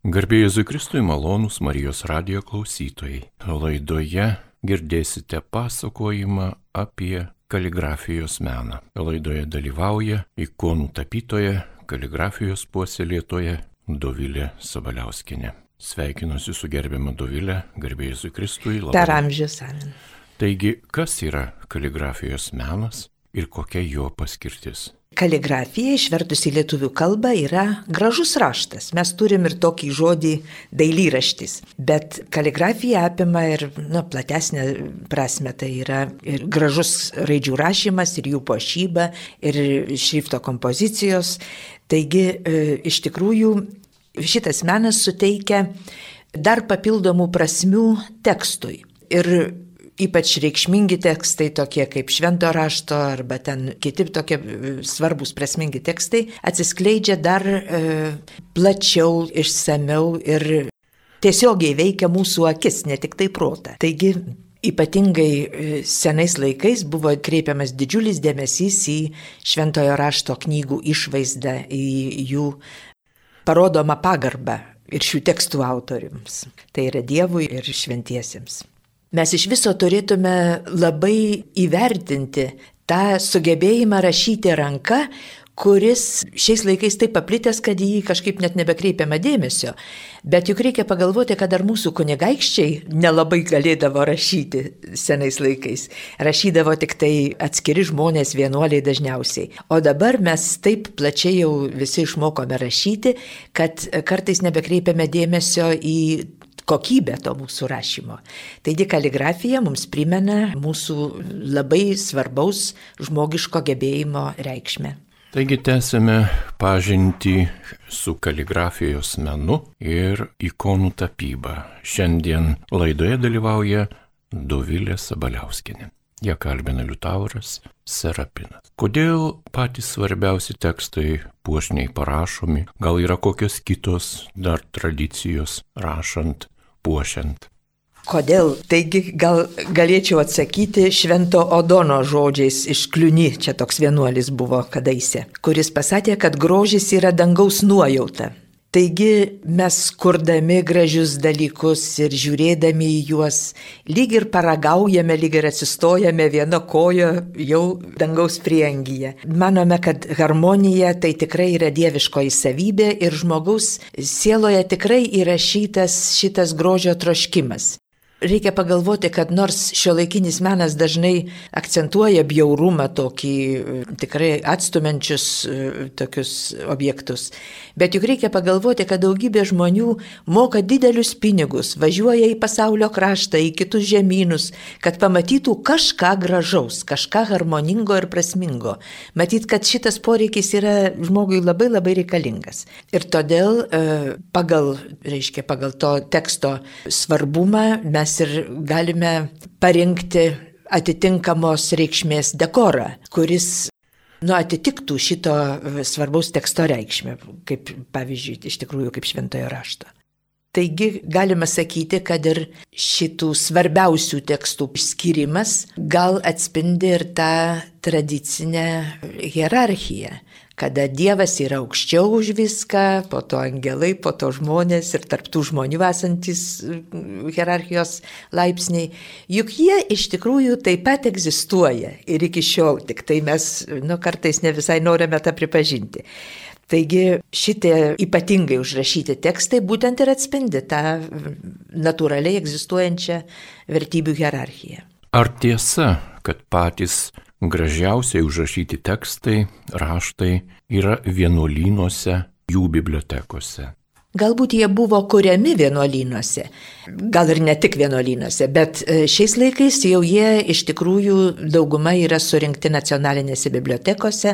Garbėjai Jėzui Kristui malonus Marijos radio klausytojai. Laidoje girdėsite pasakojimą apie kaligrafijos meną. Laidoje dalyvauja ikonų tapytoja, kaligrafijos puoselėtoja Dovilė Sabaliauskinė. Sveikinuosi su gerbiama Dovilė, garbėjai Jėzui Kristui. Labai. Per amžius, amen. Taigi, kas yra kaligrafijos menas ir kokia jo paskirtis? Kaligrafija išvertus į lietuvių kalbą yra gražus raštas. Mes turim ir tokį žodį dailyraštis. Bet kaligrafija apima ir nu, platesnę prasme. Tai yra ir gražus raidžių rašymas, ir jų pošyba, ir šrifto kompozicijos. Taigi e, iš tikrųjų šitas menas suteikia dar papildomų prasmių tekstui. Ir ypač reikšmingi tekstai, tokie kaip švento rašto arba ten kiti tokie e, svarbus, prasmingi tekstai, atsiskleidžia dar e, plačiau, išsameu ir tiesiogiai veikia mūsų akis, ne tik tai protą. Taigi Ypatingai e, senais laikais buvo kreipiamas didžiulis dėmesys į šventojo rašto knygų išvaizdą, į jų parodomą pagarbą ir šių tekstų autoriams. Tai yra Dievui ir šventiesiems. Mes iš viso turėtume labai įvertinti tą sugebėjimą rašyti ranka, kuris šiais laikais taip paplitęs, kad jį kažkaip net nebekreipiama dėmesio. Bet juk reikia pagalvoti, kad ar mūsų kunigaikščiai nelabai galėdavo rašyti senais laikais. Rašydavo tik tai atskiri žmonės, vienuoliai dažniausiai. O dabar mes taip plačiai jau visi išmokome rašyti, kad kartais nebekreipiame dėmesio į kokybę to mūsų rašymo. Taigi kaligrafija mums primena mūsų labai svarbaus žmogiško gebėjimo reikšmę. Taigi tęsime pažinti su kaligrafijos menu ir ikonų tapyba. Šiandien laidoje dalyvauja Dovilė Sabaliauskinė. Jie kalbina Liutauras Serapinas. Kodėl patys svarbiausi tekstai puošniai parašomi? Gal yra kokios kitos dar tradicijos rašant puošiant. Kodėl? Taigi gal galėčiau atsakyti Švento Odono žodžiais iš Kliuni, čia toks vienuolis buvo kadaise, kuris pasakė, kad grožis yra dangaus nuojauta. Taigi mes kurdami gražius dalykus ir žiūrėdami į juos, lyg ir paragaujame, lyg ir atsistojame vieno kojo jau dangaus priengyje. Manome, kad harmonija tai tikrai yra dieviškoji savybė ir žmogaus sieloje tikrai įrašytas šitas grožio troškimas. Reikia pagalvoti, kad nors šio laikinis menas dažnai akcentuoja bjaurumą tokį e, tikrai atstumenčius e, tokius objektus, bet juk reikia pagalvoti, kad daugybė žmonių moka didelius pinigus, važiuoja į pasaulio kraštą, į kitus žemynus, kad pamatytų kažką gražaus, kažką harmoningo ir prasmingo. Matyt, kad šitas poreikis yra žmogui labai labai reikalingas. Ir todėl e, pagal, reiškia, pagal to teksto svarbumą mes mes ir galime parinkti atitinkamos reikšmės dekorą, kuris nu, atitiktų šito svarbaus teksto reikšmę, kaip pavyzdžiui, iš tikrųjų kaip šventojo rašto. Taigi galima sakyti, kad ir šitų svarbiausių tekstų išskirimas gal atspindi ir tą tradicinę hierarchiją kada Dievas yra aukščiau už viską, po to angelai, po to žmonės ir tarptų žmonių esantis mm, hierarchijos laipsniai, juk jie iš tikrųjų taip pat egzistuoja ir iki šiol, tik tai mes nu, kartais ne visai norime tą pripažinti. Taigi šitie ypatingai užrašyti tekstai būtent ir atspindi tą mm, natūraliai egzistuojančią vertybių hierarchiją. Ar tiesa, kad patys Gražiausiai užrašyti tekstai, raštai yra vienuolynuose, jų bibliotekose. Galbūt jie buvo kuriami vienuolynuose, gal ir ne tik vienuolynuose, bet e, šiais laikais jau jie iš tikrųjų dauguma yra surinkti nacionalinėse bibliotekose,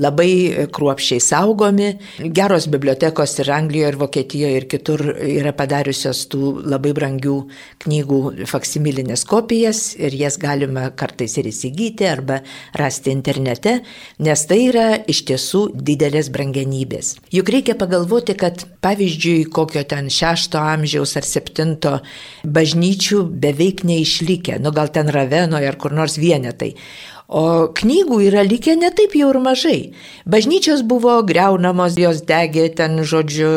labai kruopščiai saugomi. Geros bibliotekos ir Anglijoje, ir Vokietijoje, ir kitur yra padariusios tų labai brangių knygų faksimilinės kopijas ir jas galima kartais ir įsigyti arba rasti internete, nes tai yra iš tiesų didelės brangenybės. Juk reikia pagalvoti, kad pavyzdžiui, pavyzdžiui, kokio ten šešto amžiaus ar septinto bažnyčių beveik neišlikę, nu gal ten Ravenoje ar kur nors vienetai. O knygų yra likę netaip jau ir mažai. Bažnyčios buvo greunamos, jos degė ten, žodžiu,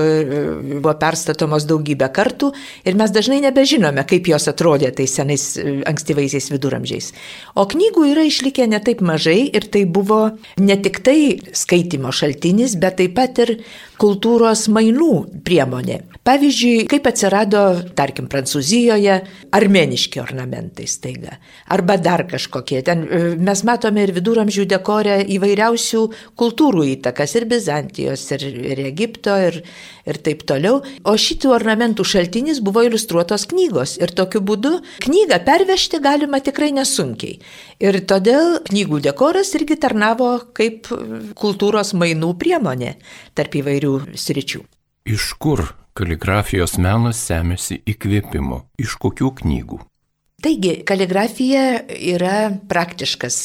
buvo perstatomos daugybę kartų ir mes dažnai nebežinome, kaip jos atrodė tais senais ankstyvaisiais viduramžiais. O knygų yra išlikę netaip mažai ir tai buvo ne tik tai skaitimo šaltinis, bet taip pat ir kultūros mainų priemonė. Pavyzdžiui, kaip atsirado, tarkim, Prancūzijoje armeniški ornamentai staiga. Arba dar kažkokie. Ten e, mes matome ir viduramžių dekorę įvairiausių kultūrų įtakas. Ir Bizantijos, ir, ir Egipto, ir, ir taip toliau. O šitų ornamentų šaltinis buvo iliustruotos knygos. Ir tokiu būdu knygą pervežti galima tikrai nesunkiai. Ir todėl knygų dekoras irgi tarnavo kaip kultūros mainų priemonė tarp įvairių sričių. Iš kur kaligrafijos menas semėsi įkvėpimo? Iš kokių knygų? Taigi, kaligrafija yra praktiškas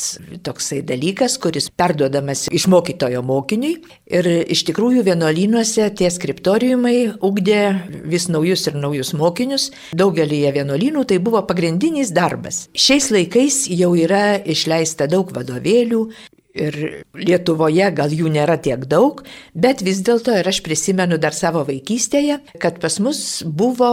toksai dalykas, kuris perduodamas iš mokytojo mokiniui ir iš tikrųjų vienuolynuose tie skriptoriumai ugdė vis naujus ir naujus mokinius. Daugelį vienuolynų tai buvo pagrindinis darbas. Šiais laikais jau yra išleista daug vadovėlių, Ir Lietuvoje gal jų nėra tiek daug, bet vis dėlto ir aš prisimenu dar savo vaikystėje, kad pas mus buvo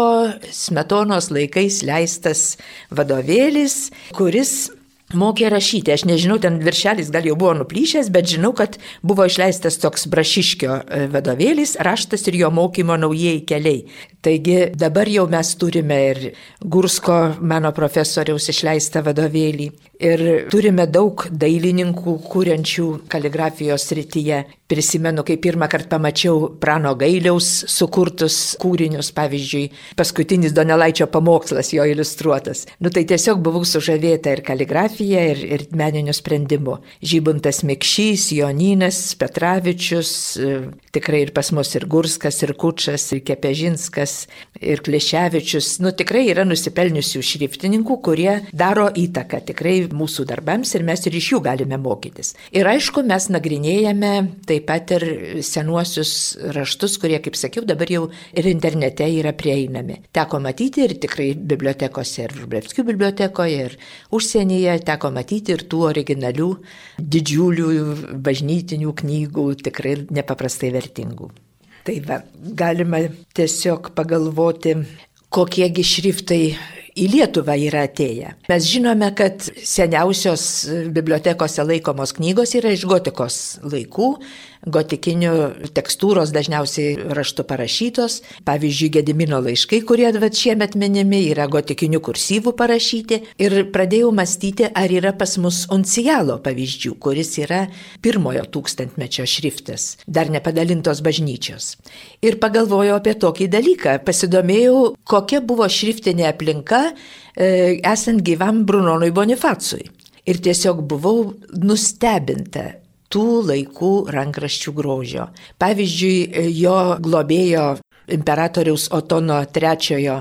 smetonos laikais leistas vadovėlis, kuris mokė rašyti. Aš nežinau, ten viršelis gal jau buvo nuplyšęs, bet žinau, kad buvo išleistas toks brašiškio e, vadovėlis, raštas ir jo mokymo naujieji keliai. Taigi dabar jau mes turime ir Gursko, mano profesoriaus, išleistą vadovėlį. Ir turime daug dailininkų, kuriančių kaligrafijos srityje. Prisimenu, kai pirmą kartą pamačiau Prano Gailiaus sukurtus kūrinius, pavyzdžiui, paskutinis Donelaičio pamokslas jo iliustruotas. Nu tai tiesiog buvau sužavėta ir kaligrafija, ir, ir meniniu sprendimu. Žybuntas Mikšys, Joninas, Petravičius, tikrai ir pas mus ir Gurskas, ir Kučas, ir Kepežinskas, ir Kleševičius. Nu tikrai yra nusipelniusių šriftininkų, kurie daro įtaką tikrai mūsų darbams ir mes ir iš jų galime mokytis. Ir aišku, mes nagrinėjame taip pat ir senuosius raštus, kurie, kaip sakiau, dabar jau ir internete yra prieinami. Teko matyti ir tikrai bibliotekose, ir Vrublevskių bibliotekoje, ir užsienyje teko matyti ir tų originalių didžiulių bažnytinių knygų, tikrai nepaprastai vertingų. Tai va, galima tiesiog pagalvoti, kokiegi šriftai į Lietuvą yra atėję. Mes žinome, kad seniausios bibliotekose laikomos knygos yra iš gotikos laikų, gotikinių tekstūros dažniausiai raštu parašytos. Pavyzdžiui, Gedimino laiškai, kurie vat šiemet minimi, yra gotikinių kursyvų parašyti. Ir pradėjau mąstyti, ar yra pas mus uncijalo pavyzdžių, kuris yra pirmojo tūkstantmečio šriftas, dar nepadalintos bažnyčios. Ir pagalvojau apie tokį dalyką, pasidomėjau, kokia buvo šriftinė aplinka esant gyvam Brunonui Bonifacui. Ir tiesiog buvau nustebinta, tų laikų rankraščių grožio. Pavyzdžiui, jo globėjo imperatoriaus Otono III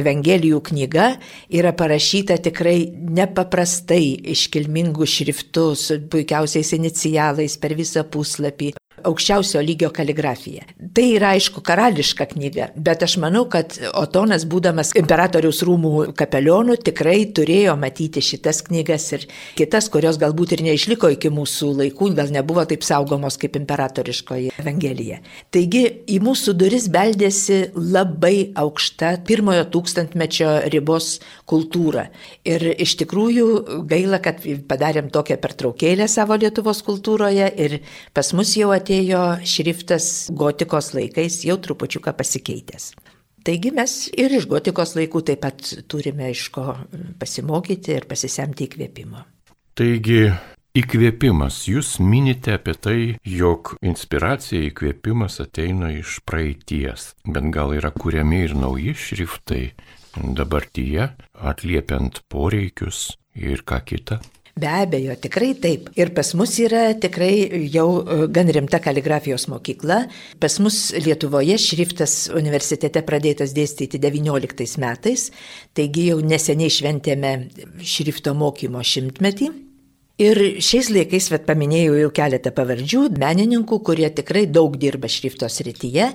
Evangelijų knyga yra parašyta tikrai nepaprastai iškilmingų šriftų su puikiausiais inicialais per visą puslapį aukščiausio lygio kaligrafija. Tai yra aišku karališka knyga, bet aš manau, kad Otonas, būdamas imperatoriaus rūmų kapelionu, tikrai turėjo matyti šitas knygas ir kitas, kurios galbūt ir neišliko iki mūsų laikų, gal nebuvo taip saugomos kaip imperatoriškoji Evangelija. Taigi į mūsų duris beldėsi labai aukšta pirmojo tūkstantmečio ribos kultūra. Ir iš tikrųjų gaila, kad padarėm tokią pertraukėlę savo Lietuvos kultūroje ir pas mus jau atėjo atėjo šriftas gotikos laikais jau trupučiuką pasikeitęs. Taigi mes ir iš gotikos laikų taip pat turime iš ko pasimokyti ir pasisemti įkvėpimo. Taigi įkvėpimas, jūs minite apie tai, jog inspiracija įkvėpimas ateina iš praeities, bet gal yra kuriami ir nauji šriftai dabartyje, atliepiant poreikius ir ką kitą. Be abejo, tikrai taip. Ir pas mus yra tikrai jau e, gan rimta kaligrafijos mokykla. Pas mus Lietuvoje šriftas universitete pradėtas dėstyti XIX metais, taigi jau neseniai šventėme šrifto mokymo šimtmetį. Ir šiais laikais, bet paminėjau jau keletą pavardžių, menininkų, kurie tikrai daug dirba šrifto srityje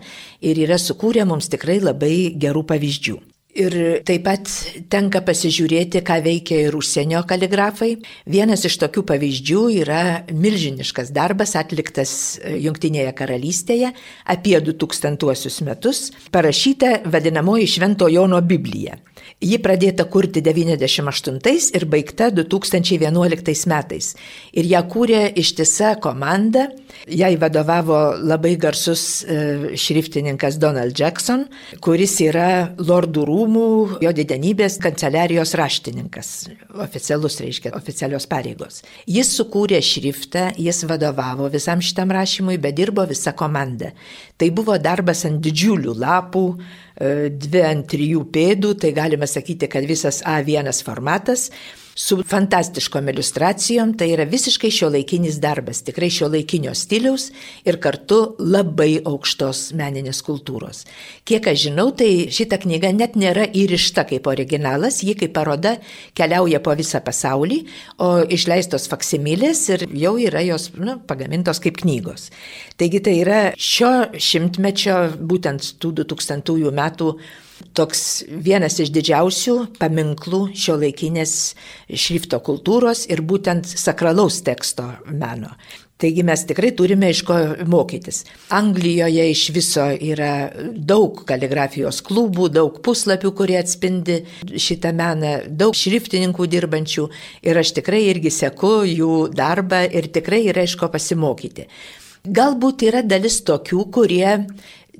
ir yra sukūrę mums tikrai labai gerų pavyzdžių. Ir taip pat tenka pasižiūrėti, ką veikia ir užsienio kaligrafai. Vienas iš tokių pavyzdžių yra milžiniškas darbas atliktas Junktinėje karalystėje apie 2000 metus, parašyta vadinamoji Švento Jono Biblija. Ji pradėta kurti 98 ir baigta 2011 metais. Ir ją kūrė ištisa komanda, jai vadovavo labai garsus e, šriftininkas Donald Jackson, kuris yra Lordų rūmų, jo didenybės kanceliarijos raštininkas. Oficialus reiškia, oficialios pareigos. Jis sukūrė šriftą, jis vadovavo visam šitam rašymui, bet dirbo visa komanda. Tai buvo darbas ant didžiulių lapų, E, dvi ant trijų pėdų, tai galima sakyti, kad visas A1 formatas su fantastiškom iliustracijom, tai yra visiškai šio laikinis darbas, tikrai šio laikinio stiliaus ir kartu labai aukštos meninės kultūros. Kiek aš žinau, tai šita knyga net nėra įrišta kaip originalas, ji kaip paroda keliauja po visą pasaulį, o išleistos faksimilės ir jau yra jos nu, pagamintos kaip knygos. Taigi tai yra šio šimtmečio, būtent tų 2000 metų toks vienas iš didžiausių paminklų šio laikinės šrifto kultūros ir būtent sakralaus teksto meno. Taigi mes tikrai turime iš ko mokytis. Anglijoje iš viso yra daug kaligrafijos klubų, daug puslapių, kurie atspindi šitą meną, daug šriftininkų dirbančių ir aš tikrai irgi seku jų darbą ir tikrai yra iš ko pasimokyti. Galbūt yra dalis tokių, kurie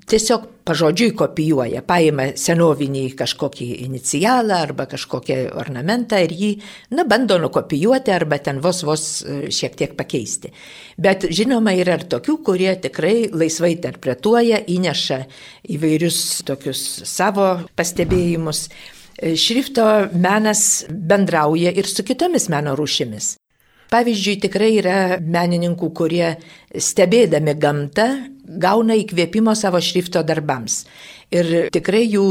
tiesiog pažodžiui kopijuoja, paima senovinį kažkokį inicialą arba kažkokią ornamentą ir jį, na, bando nukopijuoti arba ten vos vos e, šiek tiek pakeisti. Bet žinoma, yra ir tokių, kurie tikrai laisvai interpretuoja, įneša įvairius tokius savo pastebėjimus. E, šrifto menas bendrauja ir su kitomis meno rūšimis. Pavyzdžiui, tikrai yra menininkų, kurie stebėdami gamtą gauna įkvėpimo savo šrifto darbams. Ir tikrai jų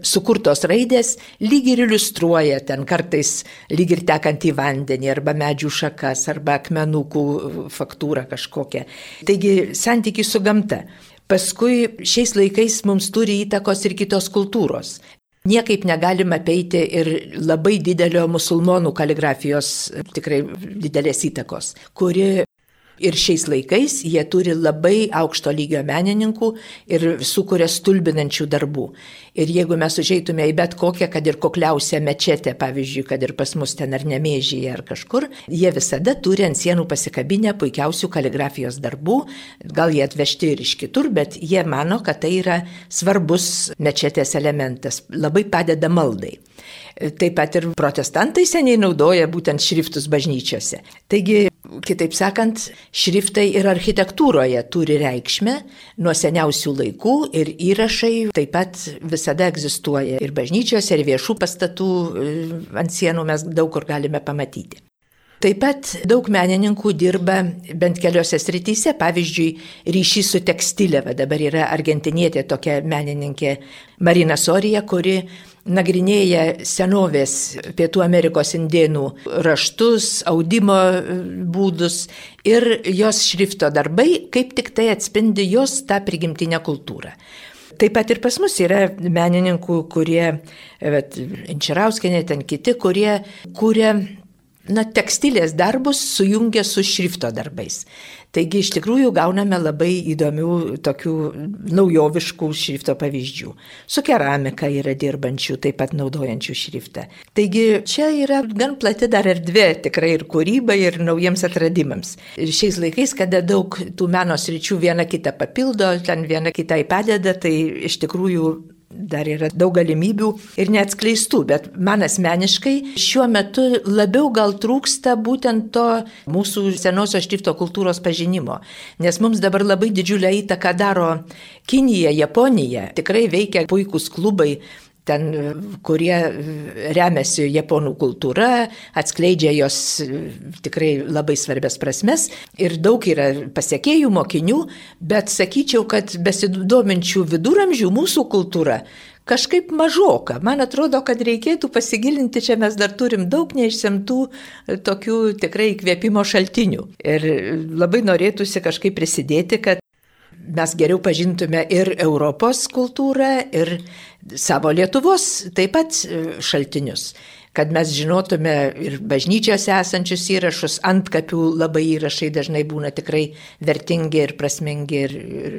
sukurtos raidės lyg ir iliustruoja ten kartais lyg ir tekant į vandenį arba medžių šakas arba akmenukų faktūrą kažkokią. Taigi santykis su gamta. Paskui šiais laikais mums turi įtakos ir kitos kultūros. Niekaip negalima peiti ir labai didelio musulmonų kaligrafijos tikrai didelės įtakos, kuri Ir šiais laikais jie turi labai aukšto lygio menininkų ir sukuria stulbinančių darbų. Ir jeigu mes užeitume į bet kokią, kad ir kokliausią mečetę, pavyzdžiui, kad ir pas mus ten ar nemėžyje ar kažkur, jie visada turi ant sienų pasikabinę puikiausių kaligrafijos darbų, gal jie atvežti ir iš kitur, bet jie mano, kad tai yra svarbus mečetės elementas, labai padeda maldai. Taip pat ir protestantai seniai naudoja būtent šriftus bažnyčiose. Taigi, kitaip sakant, šriftai ir architektūroje turi reikšmę nuo seniausių laikų ir įrašai taip pat visada egzistuoja ir bažnyčiose, ir viešų pastatų e, ant sienų mes daug kur galime pamatyti. Taip pat daug menininkų dirba bent keliose srityse, pavyzdžiui, ryšys su tekstilė. Va dabar yra argentinietė tokia menininkė Marina Sorija, kuri nagrinėja senovės Pietų Amerikos indėnų raštus, audimo būdus ir jos šrifto darbai kaip tik tai atspindi jos tą prigimtinę kultūrą. Taip pat ir pas mus yra menininkų, kurie, Inčirauskinė, ten kiti, kurie kūrė na, tekstilės darbus sujungia su šrifto darbais. Taigi iš tikrųjų gauname labai įdomių tokių naujoviškų šrifto pavyzdžių. Su keramika yra dirbančių, taip pat naudojančių šriftą. Taigi čia yra gan plati dar erdvė tikrai ir kūrybai, ir naujiems atradimams. Ir šiais laikais, kada daug tų meno sričių viena kitą papildo, ten viena kitai padeda, tai iš tikrųjų dar yra daug galimybių ir neatskleistų, bet man asmeniškai šiuo metu labiau gal trūksta būtent to mūsų senosios šrifto kultūros pažinimo, nes mums dabar labai didžiulę įtaką daro Kinija, Japonija, tikrai veikia puikūs klubai ten, kurie remiasi japonų kultūra, atskleidžia jos tikrai labai svarbias prasmes ir daug yra pasiekėjų, mokinių, bet sakyčiau, kad besidominčių viduramžių mūsų kultūra kažkaip mažoka. Man atrodo, kad reikėtų pasigilinti, čia mes dar turim daug neišsemtų tokių tikrai įkvėpimo šaltinių. Ir labai norėtųsi kažkaip prisidėti, kad mes geriau pažintume ir Europos kultūrą, ir savo Lietuvos taip pat e, šaltinius kad mes žinotume ir bažnyčiose esančius įrašus, ant kapių labai įrašai dažnai būna tikrai vertingi ir prasmingi ir, ir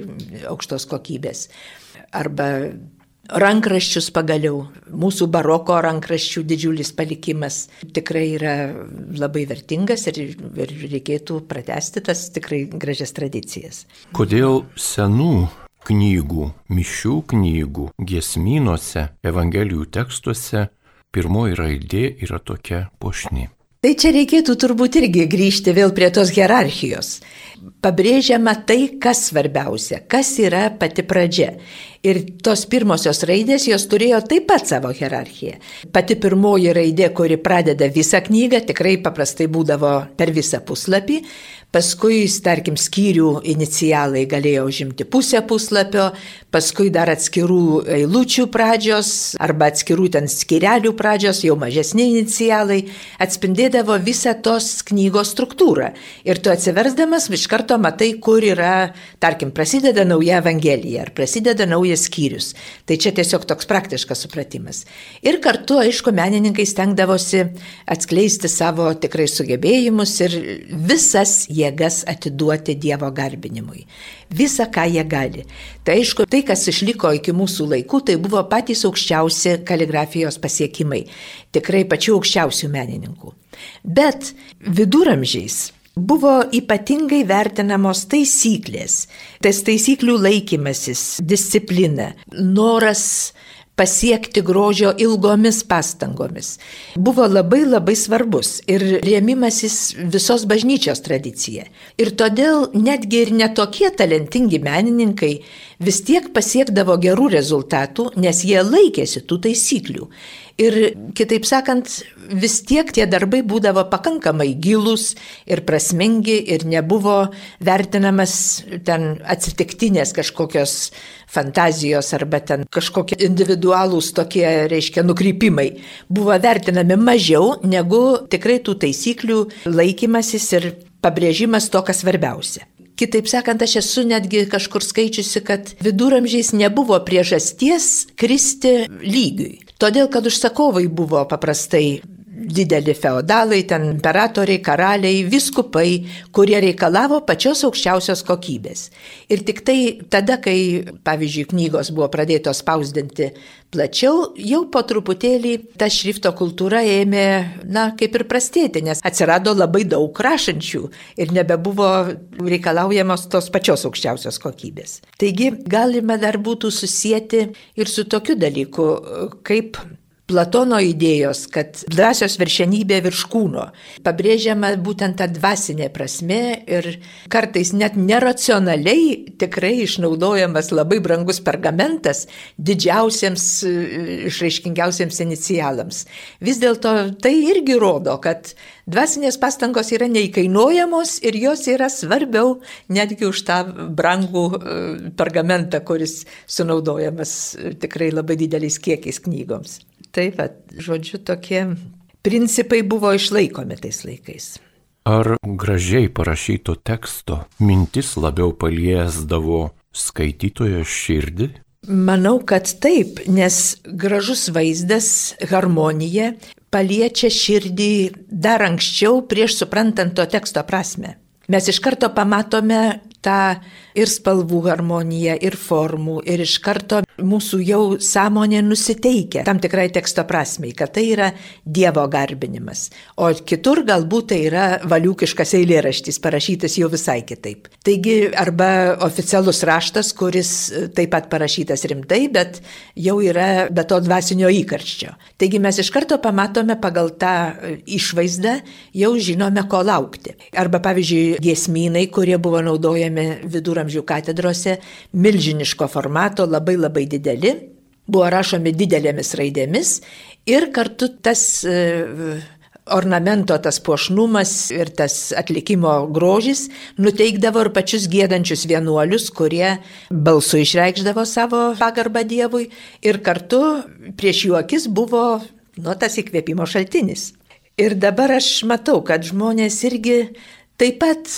aukštos kokybės. Arba rankraščius pagaliau, mūsų baroko rankraščių didžiulis palikimas tikrai yra labai vertingas ir, ir reikėtų pratesti tas tikrai gražias tradicijas. Kodėl senų knygų, mišių knygų, giesmynuose, evangelijų tekstuose pirmoji raidė yra tokia pošni. Tai čia reikėtų turbūt irgi grįžti vėl prie tos hierarchijos. Pabrėžiama tai, kas svarbiausia, kas yra pati pradžia. Ir tos pirmosios raidės jos turėjo taip pat savo hierarchiją. Pati pirmoji raidė, kuri pradeda visą knygą, tikrai paprastai būdavo per visą puslapį, paskui, tarkim, skyrių inicialai galėjo užimti pusę puslapio, paskui dar atskirų eilučių pradžios arba atskirų ten skirelių pradžios, jau mažesni inicialai, atspindėdavo visą tos knygos struktūrą. Ir tu atsiversdamas iš karto matai, kur yra, tarkim, prasideda nauja evangelija ar prasideda naujas skyrius. Tai čia tiesiog toks praktiškas supratimas. Ir kartu, aišku, menininkai stengdavosi atskleisti savo tikrai sugebėjimus ir visas jie jėgas atiduoti Dievo garbinimui. Visa, ką jie gali. Tai aišku, tai, kas išliko iki mūsų laikų, tai buvo patys aukščiausi kaligrafijos pasiekimai. Tikrai pačių aukščiausių menininkų. Bet viduramžiais buvo ypatingai vertinamos taisyklės, tas taisyklių laikymasis, disciplina, noras pasiekti grožio ilgomis pastangomis buvo labai labai svarbus ir rėmimasis visos bažnyčios tradicija. Ir todėl netgi ir netokie talentingi menininkai vis tiek pasiekdavo gerų rezultatų, nes jie laikėsi tų taisyklių. Ir kitaip sakant, vis tiek tie darbai būdavo pakankamai gilus ir prasmingi ir nebuvo vertinamas ten atsitiktinės kažkokios fantazijos arba ten kažkokie individualūs tokie, reiškia, nukrypimai. Buvo vertinami mažiau negu tikrai tų taisyklių laikymasis ir pabrėžimas to, kas svarbiausia. Kitaip sakant, aš esu netgi kažkur skaičiusi, kad viduramžiais nebuvo priežasties kristi lygiui. Todėl, kad užsakovai buvo paprastai dideli feodalai, ten imperatoriai, karaliai, viskupai, kurie reikalavo pačios aukščiausios kokybės. Ir tik tai tada, kai, pavyzdžiui, knygos buvo pradėtos spausdinti plačiau, jau po truputėlį ta šrifto kultūra ėmė, na, kaip ir prastėti, nes atsirado labai daug rašančių ir nebebuvo reikalaujamos tos pačios aukščiausios kokybės. Taigi galime dar būtų susijęti ir su tokiu dalyku, kaip Platono idėjos, kad dvasios viršenybė virš kūno, pabrėžiama būtent ta dvasinė prasme ir kartais net neracionaliai tikrai išnaudojamas labai brangus pergamentas didžiausiems, išraiškingiausiems inicialams. Vis dėlto tai irgi rodo, kad dvasinės pastangos yra neįkainuojamos ir jos yra svarbiau netgi už tą brangų e, pergamentą, kuris sunaudojamas tikrai labai dideliais kiekiais knygoms. Taip, bet, žodžiu, tokie principai buvo išlaikomi tais laikais. Ar gražiai parašyto teksto mintis labiau paliesdavo skaitytojo širdį? Manau, kad taip, nes gražus vaizdas, harmonija paliečia širdį dar anksčiau prieš suprantant to teksto prasme. Mes iš karto pamatome tą ir spalvų harmoniją, ir formų, ir iš karto mūsų jau sąmonė nusiteikia tam tikrai teksto prasmei, kad tai yra Dievo garbinimas. O kitur galbūt tai yra valiukiškas eilėraštis, parašytas jau visai kitaip. Taigi, arba oficialus raštas, kuris taip pat parašytas rimtai, bet jau yra be to dvasinio įkarščio. Taigi mes iš karto pamatome pagal tą išvaizdą, jau žinome, ko laukti. Arba, pavyzdžiui, giesmynai, kurie buvo naudojami viduramžių katedrose, milžiniško formato, labai labai dideli, buvo rašomi didelėmis raidėmis ir kartu tas e, ornamento tas puošnumas ir tas atlikimo grožis nuteikdavo ir pačius gėdančius vienuolius, kurie balsu išreikšdavo savo pagarbą Dievui ir kartu prieš jų akis buvo nu, tas įkvėpimo šaltinis. Ir dabar aš matau, kad žmonės irgi taip pat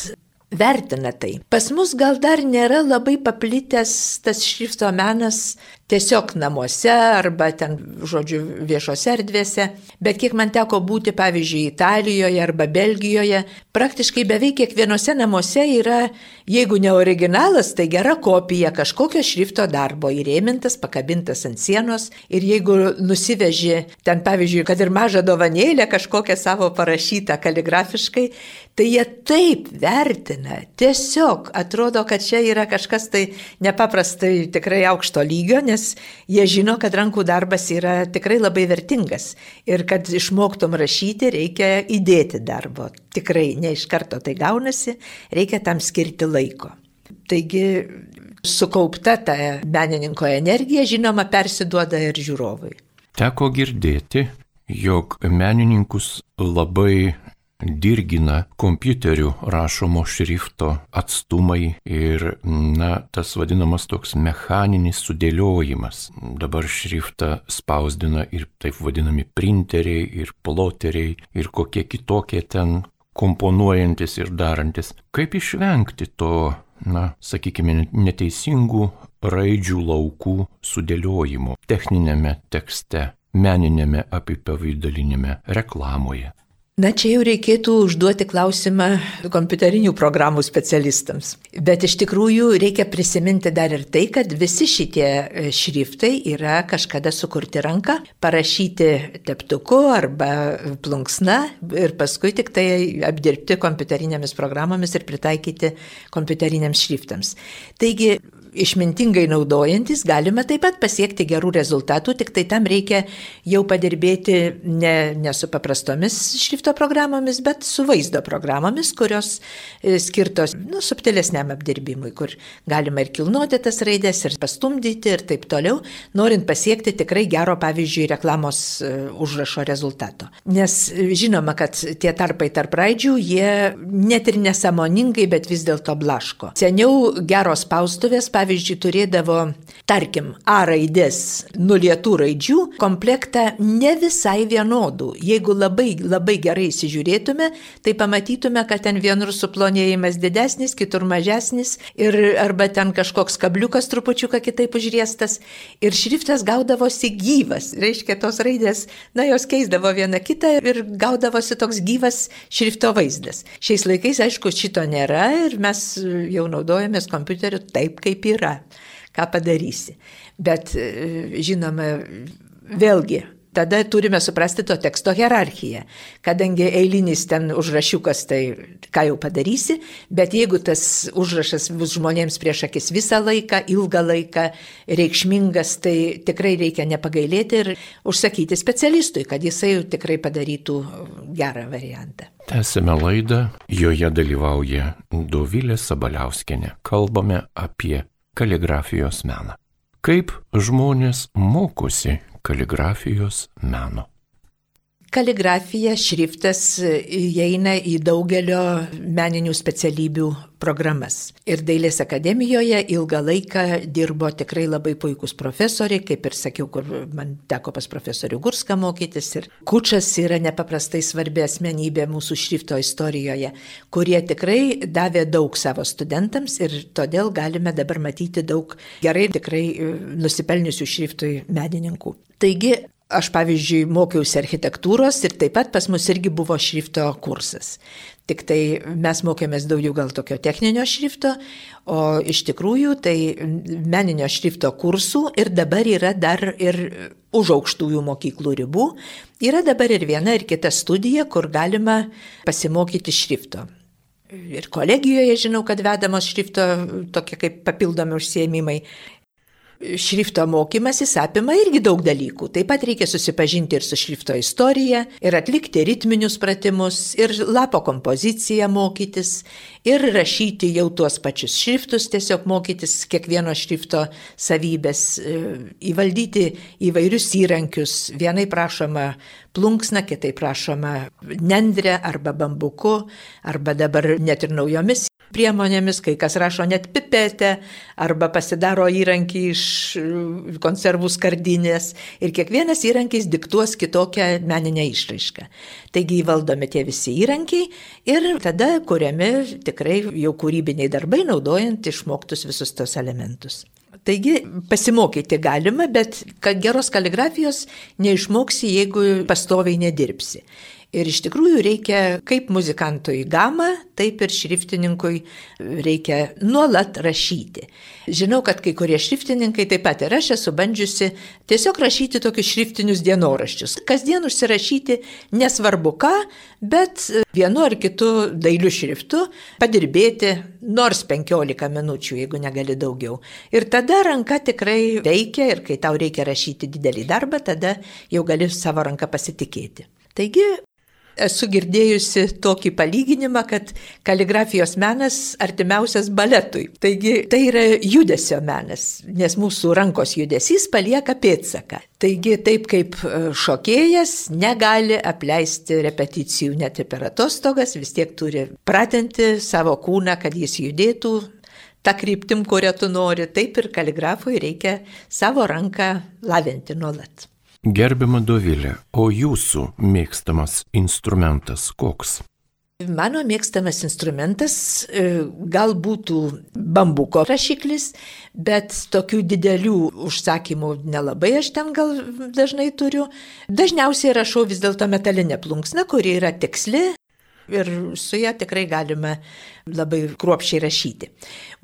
vertina tai. Pas mus gal dar nėra labai paplitęs tas šrifto menas tiesiog namuose arba ten, žodžiu, viešose erdvėse, bet kiek man teko būti, pavyzdžiui, Italijoje arba Belgijoje, praktiškai beveik kiekvienose namuose yra, jeigu ne originalas, tai gera kopija kažkokio šrifto darbo įrėmintas, pakabintas ant sienos ir jeigu nusiveži ten, pavyzdžiui, kad ir mažą dovanėlę kažkokią savo parašytą kaligrafiškai, tai jie taip vertina, tiesiog atrodo, kad čia yra kažkas tai nepaprastai tikrai aukšto lygio, nes nes jie žino, kad rankų darbas yra tikrai labai vertingas ir kad išmoktum rašyti reikia įdėti darbo. Tikrai ne iš karto tai gaunasi, reikia tam skirti laiko. Taigi sukaupta ta menininko energija, žinoma, persiduoda ir žiūrovui. Teko girdėti, jog menininkus labai dirgina kompiuteriu rašomo šrifto atstumai ir, na, tas vadinamas toks mechaninis sudėliojimas. Dabar šriftą spausdina ir taip vadinami printeriai, ir ploteriai, ir kokie kitokie ten komponuojantis ir darantis. Kaip išvengti to, na, sakykime, neteisingų raidžių laukų sudėliojimo techninėme tekste, meninėme apipavydalinėme reklamoje. Na čia jau reikėtų užduoti klausimą kompiuterinių programų specialistams. Bet iš tikrųjų reikia prisiminti dar ir tai, kad visi šitie e, šriftai yra kažkada sukurti ranka, parašyti teptuku arba plunksna ir paskui tik tai apdirbti kompiuterinėmis programomis ir pritaikyti kompiuteriniams šriftams. Taigi išmintingai naudojantis galime taip pat pasiekti gerų rezultatų, tik tai tam reikia jau padirbėti ne, ne su paprastomis šrifto programomis, bet su vaizdo programomis, kurios e, skirtos nu, subtilesniam apdirbimui, kur galima ir kilnuoti tas raidės, ir pastumdyti, ir taip toliau, norint pasiekti tikrai gero, pavyzdžiui, reklamos e, užrašo rezultato. Nes e, žinoma, kad tie tarpai tarp raidžių, jie net ir nesamoningai, bet vis dėlto blaško. Seniau geros spaustuvės, pavyzdžiui, pavyzdžiui, turėdavo, tarkim, A raidės nulietų raidžių komplektą ne visai vienodų. Jeigu labai, labai gerai įsižiūrėtume, tai pamatytume, kad ten vienur suplonėjimas didesnis, kitur mažesnis ir arba ten kažkoks kabliukas trupučiuką kitaip užriestas ir šriftas gaudavosi gyvas. Reiškia, tos raidės, na, jos keisdavo vieną kitą ir gaudavosi toks gyvas šrifto vaizdas. Šiais laikais, aišku, šito nėra ir mes jau naudojamės kompiuteriu taip, kaip yra yra, ką padarysi. Bet e, žinoma, vėlgi, tada turime suprasti to teksto hierarchiją. Kadangi eilinis ten užrašiukas, tai ką jau padarysi, bet jeigu tas užrašas bus žmonėms prieš akis visą laiką, ilgą laiką, reikšmingas, tai tikrai reikia nepagailėti ir užsakyti specialistui, kad jisai tikrai padarytų gerą variantą. Tęsime laidą, joje dalyvauja Dovilė Sabaliauskenė. Kalbame apie kaligrafijos meną. Kaip žmonės mokosi kaligrafijos meno? Kaligrafija, šriftas įeina į daugelio meninių specialybių programas. Ir Dailės akademijoje ilgą laiką dirbo tikrai labai puikūs profesoriai, kaip ir sakiau, kur man teko pas profesorių Gurską mokytis. Ir Kučas yra nepaprastai svarbi asmenybė mūsų šrifto istorijoje, kurie tikrai davė daug savo studentams ir todėl galime dabar matyti daug gerai tikrai nusipelniusių šriftui menininkų. Taigi Aš pavyzdžiui mokiausi architektūros ir taip pat pas mus irgi buvo šrifto kursas. Tik tai mes mokėmės daugiau gal tokio techninio šrifto, o iš tikrųjų tai meninio šrifto kursų ir dabar yra dar ir už aukštųjų mokyklų ribų. Yra dabar ir viena ir kita studija, kur galima pasimokyti šrifto. Ir kolegijoje žinau, kad vedamos šrifto tokie kaip papildomi užsiemimai šrifto mokymasis apima irgi daug dalykų. Taip pat reikia susipažinti ir su šrifto istorija, ir atlikti ritminius pratimus, ir lapo kompoziciją mokytis, ir rašyti jau tuos pačius šriftus, tiesiog mokytis kiekvieno šrifto savybės, e, įvaldyti įvairius įrankius. Vienai prašoma plunksna, kitai prašoma nendrė arba bambuku, arba dabar net ir naujomis priemonėmis, kai kas rašo net pipetę arba pasidaro įrankį iš konservų skardinės ir kiekvienas įrankis diktuos kitokią meninę išraišką. Taigi įvaldomi tie visi įrankiai ir tada kuriami tikrai jau kūrybiniai darbai, naudojant išmoktus visus tos elementus. Taigi pasimokyti galima, bet kad geros kaligrafijos neišmoksi, jeigu pastoviai nedirbsi. Ir iš tikrųjų reikia kaip muzikantui gamą, taip ir šriftininkui reikia nuolat rašyti. Žinau, kad kai kurie šriftininkai taip pat ir aš esu bandžiusi tiesiog rašyti tokius šriftinius dienoraščius. Kasdien užsirašyti nesvarbu ką, bet vienu ar kitu dailiu šriftu padirbėti nors 15 minučių, jeigu negali daugiau. Ir tada ranka tikrai veikia ir kai tau reikia rašyti didelį darbą, tada jau gali savo ranką pasitikėti. Taigi Esu girdėjusi tokį palyginimą, kad kaligrafijos menas artimiausias baletui. Taigi tai yra judesio menas, nes mūsų rankos judesys palieka pėdsaką. Taigi taip kaip e, šokėjas negali apleisti repeticijų net ir per atostogas, vis tiek turi pratinti savo kūną, kad jis judėtų tą kryptim, kurią tu nori, taip ir kaligrafui reikia savo ranką lavinti nuolat. Gerbima Dovilė, o jūsų mėgstamas instrumentas koks? Mano mėgstamas instrumentas e, gal būtų bambuko rašiklis, bet tokių didelių užsakymų nelabai aš ten gal dažnai turiu. Dažniausiai rašau vis dėlto metalinę plunksną, kuri yra tiksli, ir su ją tikrai galime labai kruopšiai rašyti.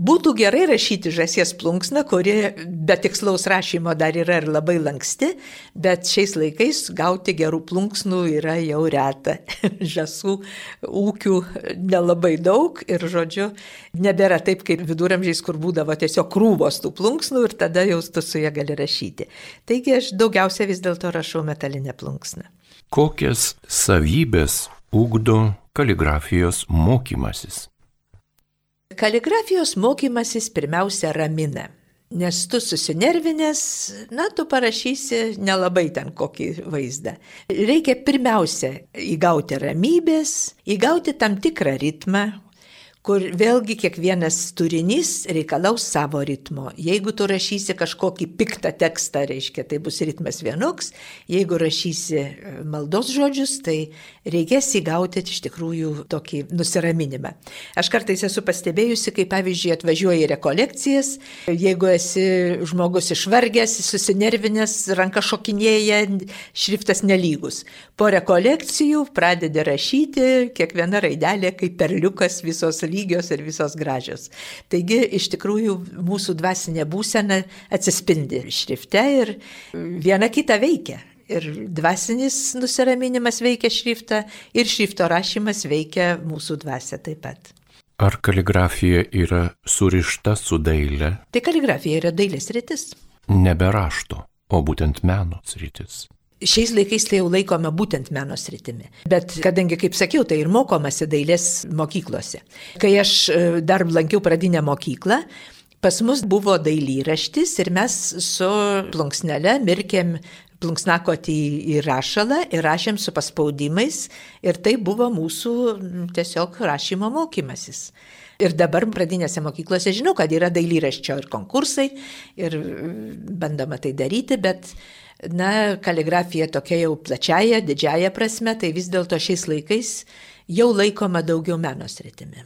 Būtų gerai rašyti žasies plunksną, kuri be tikslaus rašymo dar yra ir labai lanksti, bet šiais laikais gauti gerų plunksnų yra jau reta. Žasų ūkių nelabai daug ir, žodžiu, nebėra taip kaip viduramžiais, kur būdavo tiesiog krūvos tų plunksnų ir tada jau tu su ją gali rašyti. Taigi aš daugiausia vis dėlto rašau metalinę plunksną. Kokias savybės ugdo kaligrafijos mokymasis? Kaligrafijos mokymasis pirmiausia ramina. Nes tu susinervinęs, na, tu parašysi nelabai ten kokį vaizdą. Reikia pirmiausia įgauti ramybės, įgauti tam tikrą ritmą, kur vėlgi kiekvienas turinys reikalaus savo ritmo. Jeigu tu rašysi kažkokį piktą tekstą, reiškia, tai bus ritmas vienoks, jeigu rašysi e, maldos žodžius, tai reikės įgauti iš tikrųjų tokį nusiraminimą. Aš kartais esu pastebėjusi, kai pavyzdžiui atvažiuoji rekolekcijas, jeigu esi žmogus išvargęs, susinervinęs, ranka šokinėja, šriftas nelygus. Po rekolekcijų pradedi rašyti, kiekviena raidelė kaip perliukas visos lygios ir visos gražios. Taigi iš tikrųjų mūsų dvasinė būsena atsispindi šrifte ir viena kita veikia. Ir dvasinis nusiraminimas veikia šriftą ir šrifto rašymas veikia mūsų dvasia taip pat. Ar kaligrafija yra surišta su daile? Tai kaligrafija yra dailės rytis. Nebe rašto, o būtent meno rytis. Šiais laikais tai jau laikome būtent meno sritimi. Bet kadangi, kaip sakiau, tai ir mokomasi dailės mokyklose. Kai aš e, dar lankiau pradinę mokyklą, pas mus buvo dailyraštis ir mes su plunksnele mirkėm plunksnakoti į rašalą ir rašėm su paspaudimais ir tai buvo mūsų tiesiog rašymo mokymasis. Ir dabar pradinėse mokyklose žinau, kad yra dailyraščio ir konkursai ir bandoma tai daryti, bet na, kaligrafija tokia jau plačiaja, didžiaja prasme, tai vis dėlto šiais laikais jau laikoma daugiau meno sritimi.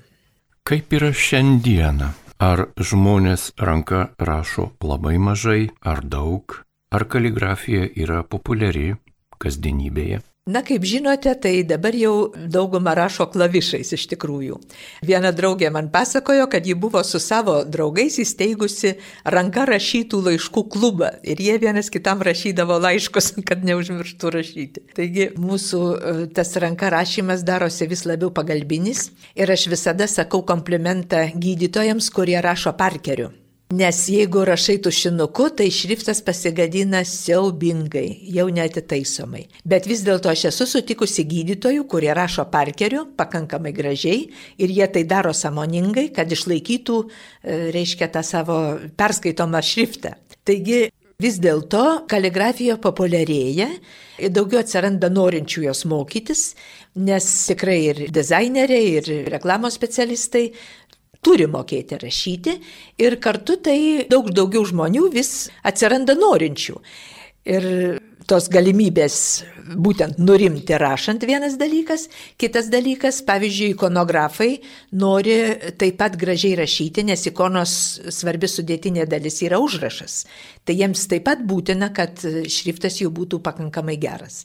Kaip yra šiandieną? Ar žmonės ranka rašo labai mažai ar daug? Ar kaligrafija yra populiari kasdienybėje? Na, kaip žinote, tai dabar jau daugumą rašo klavišais iš tikrųjų. Viena draugė man pasakojo, kad ji buvo su savo draugais įsteigusi ranka rašytų laiškų klubą ir jie vienas kitam rašydavo laiškus, kad neužmirštų rašyti. Taigi mūsų e, tas ranka rašymas darosi vis labiau pagalbinis ir aš visada sakau komplimentą gydytojams, kurie rašo parkeriu. Nes jeigu rašai tušinuku, tai šriftas pasigadina siaubingai, jau netitaisomai. Bet vis dėlto aš esu sutikusi gydytojų, kurie rašo parkeriu pakankamai gražiai ir jie tai daro samoningai, kad išlaikytų, e, reiškia, tą savo perskaitomą šriftą. Taigi vis dėlto kaligrafija populiarėja, daugiau atsiranda norinčių jos mokytis, nes tikrai ir dizaineriai, ir reklamos specialistai turi mokėti rašyti ir kartu tai daug daugiau žmonių vis atsiranda norinčių. Ir tos galimybės būtent nurimti rašant vienas dalykas, kitas dalykas, pavyzdžiui, ikonografai nori taip pat gražiai rašyti, nes ikonos svarbi sudėtinė dalis yra užrašas. Tai jiems taip pat būtina, kad šriftas jų būtų pakankamai geras.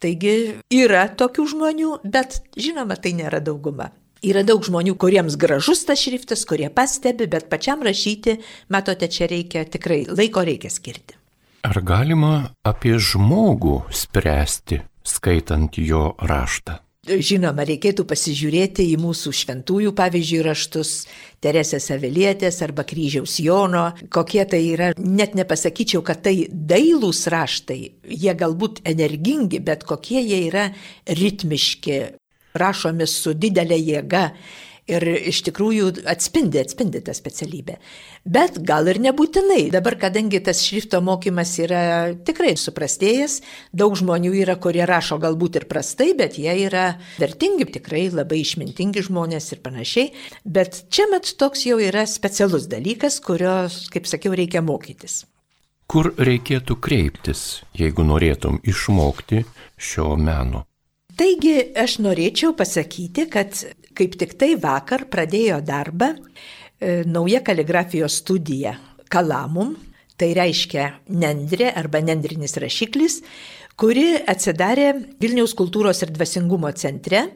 Taigi yra tokių žmonių, bet žinoma, tai nėra dauguma. Yra daug žmonių, kuriems gražus tas šriftas, kurie pastebi, bet pačiam rašyti, matote, čia reikia tikrai laiko reikia skirti. Ar galima apie žmogų spręsti, skaitant jo raštą? Žinoma, reikėtų pasižiūrėti į mūsų šventųjų, pavyzdžiui, raštus Teresės Avilietės arba Kryžiaus Jono, kokie tai yra, net nepasakyčiau, kad tai dailūs raštai, jie galbūt energingi, bet kokie jie yra ritmiški, rašomi su didelė jėga ir iš tikrųjų atspindi, atspindi tą specialybę. Bet gal ir nebūtinai. Dabar, kadangi tas šrifto mokymas yra tikrai suprastėjęs, daug žmonių yra, kurie rašo galbūt ir prastai, bet jie yra vertingi, tikrai labai išmintingi žmonės ir panašiai. Bet čia met toks jau yra specialus dalykas, kurios, kaip sakiau, reikia mokytis. Kur reikėtų kreiptis, jeigu norėtum išmokti šio meno? Taigi aš norėčiau pasakyti, kad kaip tik tai vakar pradėjo darbą e, nauja kaligrafijos studija Kalamum, tai reiškia nendrė arba nendrinis rašiklis, kuri atsidarė Vilniaus kultūros ir dvasingumo centre,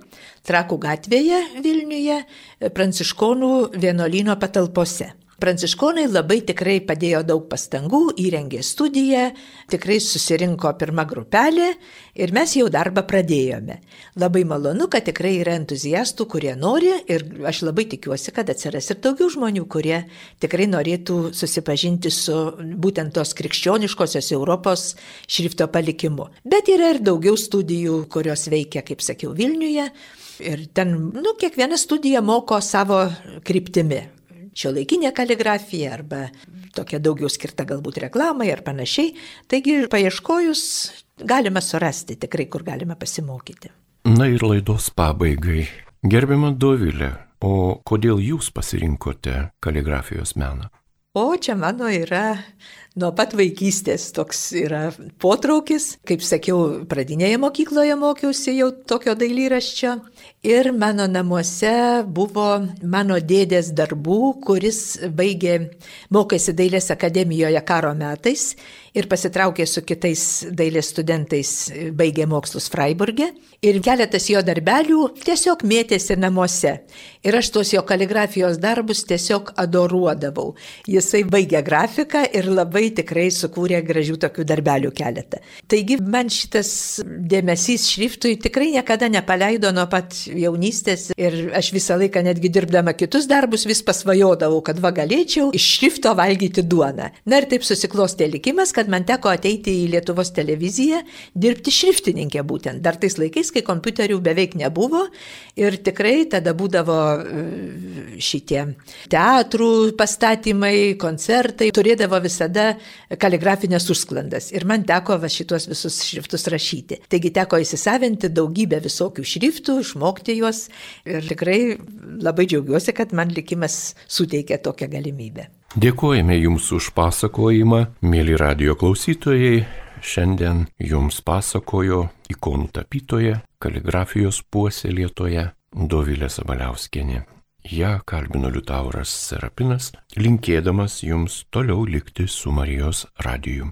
Trakų gatvėje Vilniuje, Pranciškonų vienuolino patalpose. Pranciškonai labai tikrai padėjo daug pastangų, įrengė studiją, tikrai susirinko pirmą grupelę ir mes jau darbą pradėjome. Labai malonu, kad tikrai yra entuziastų, kurie nori ir aš labai tikiuosi, kad atsiras ir daugiau žmonių, kurie tikrai norėtų susipažinti su būtent tos krikščioniškosios Europos šrifto palikimu. Bet yra ir daugiau studijų, kurios veikia, kaip sakiau, Vilniuje. Ir ten, nu, kiekviena studija moko savo kryptimi šio laikinė kaligrafija arba tokia daugiau skirta galbūt reklamai ar panašiai. Taigi paieškojus galima surasti tikrai, kur galima pasimokyti. Na ir laidos pabaigai. Gerbiama Dovilė, o kodėl jūs pasirinkote kaligrafijos meną? O čia mano yra nuo pat vaikystės toks yra potraukis. Kaip sakiau, pradinėje mokykloje mokiausi jau tokio dailyraščio Ir mano namuose buvo mano dėdės darbų, kuris baigė, mokėsi dailės akademijoje karo metais ir pasitraukė su kitais dailės studentais, baigė mokslus Freiburgė. Ir keletas jo darbelių tiesiog mėtėsi namuose. Ir aš tuos jo kaligrafijos darbus tiesiog adoruodavau. Jisai baigė grafiką ir labai tikrai sukūrė gražių tokių darbelių keletą. Taigi man šitas dėmesys šriftui tikrai niekada nepaleido nuo pat jaunystės ir aš visą laiką netgi dirbdama kitus darbus vis pasvajodavau, kad va galėčiau iš šrifto valgyti duoną. Na ir taip susiklostė likimas, kad man teko ateiti į Lietuvos televiziją, dirbti šriftininkė būtent. Dar tais laikais, kai kompiuterių beveik nebuvo ir tikrai tada būdavo e, šitie teatrų pastatymai, koncertai, turėdavo visada kaligrafinės užsklandas. Ir man teko va šitos visus šriftus rašyti. Taigi teko įsisavinti daugybę visokių šriftų, išmokti juos ir tikrai labai džiaugiuosi, kad man likimas suteikia tokią galimybę. Dėkojame Jums už pasakojimą, mėly radio klausytojai. Šiandien Jums pasakojo ikonų tapytoja, kaligrafijos puoselėtoja Dovilė Sabaliauskienė. Ja kalbino Liutauras Serapinas, linkėdamas Jums toliau likti su Marijos radiju.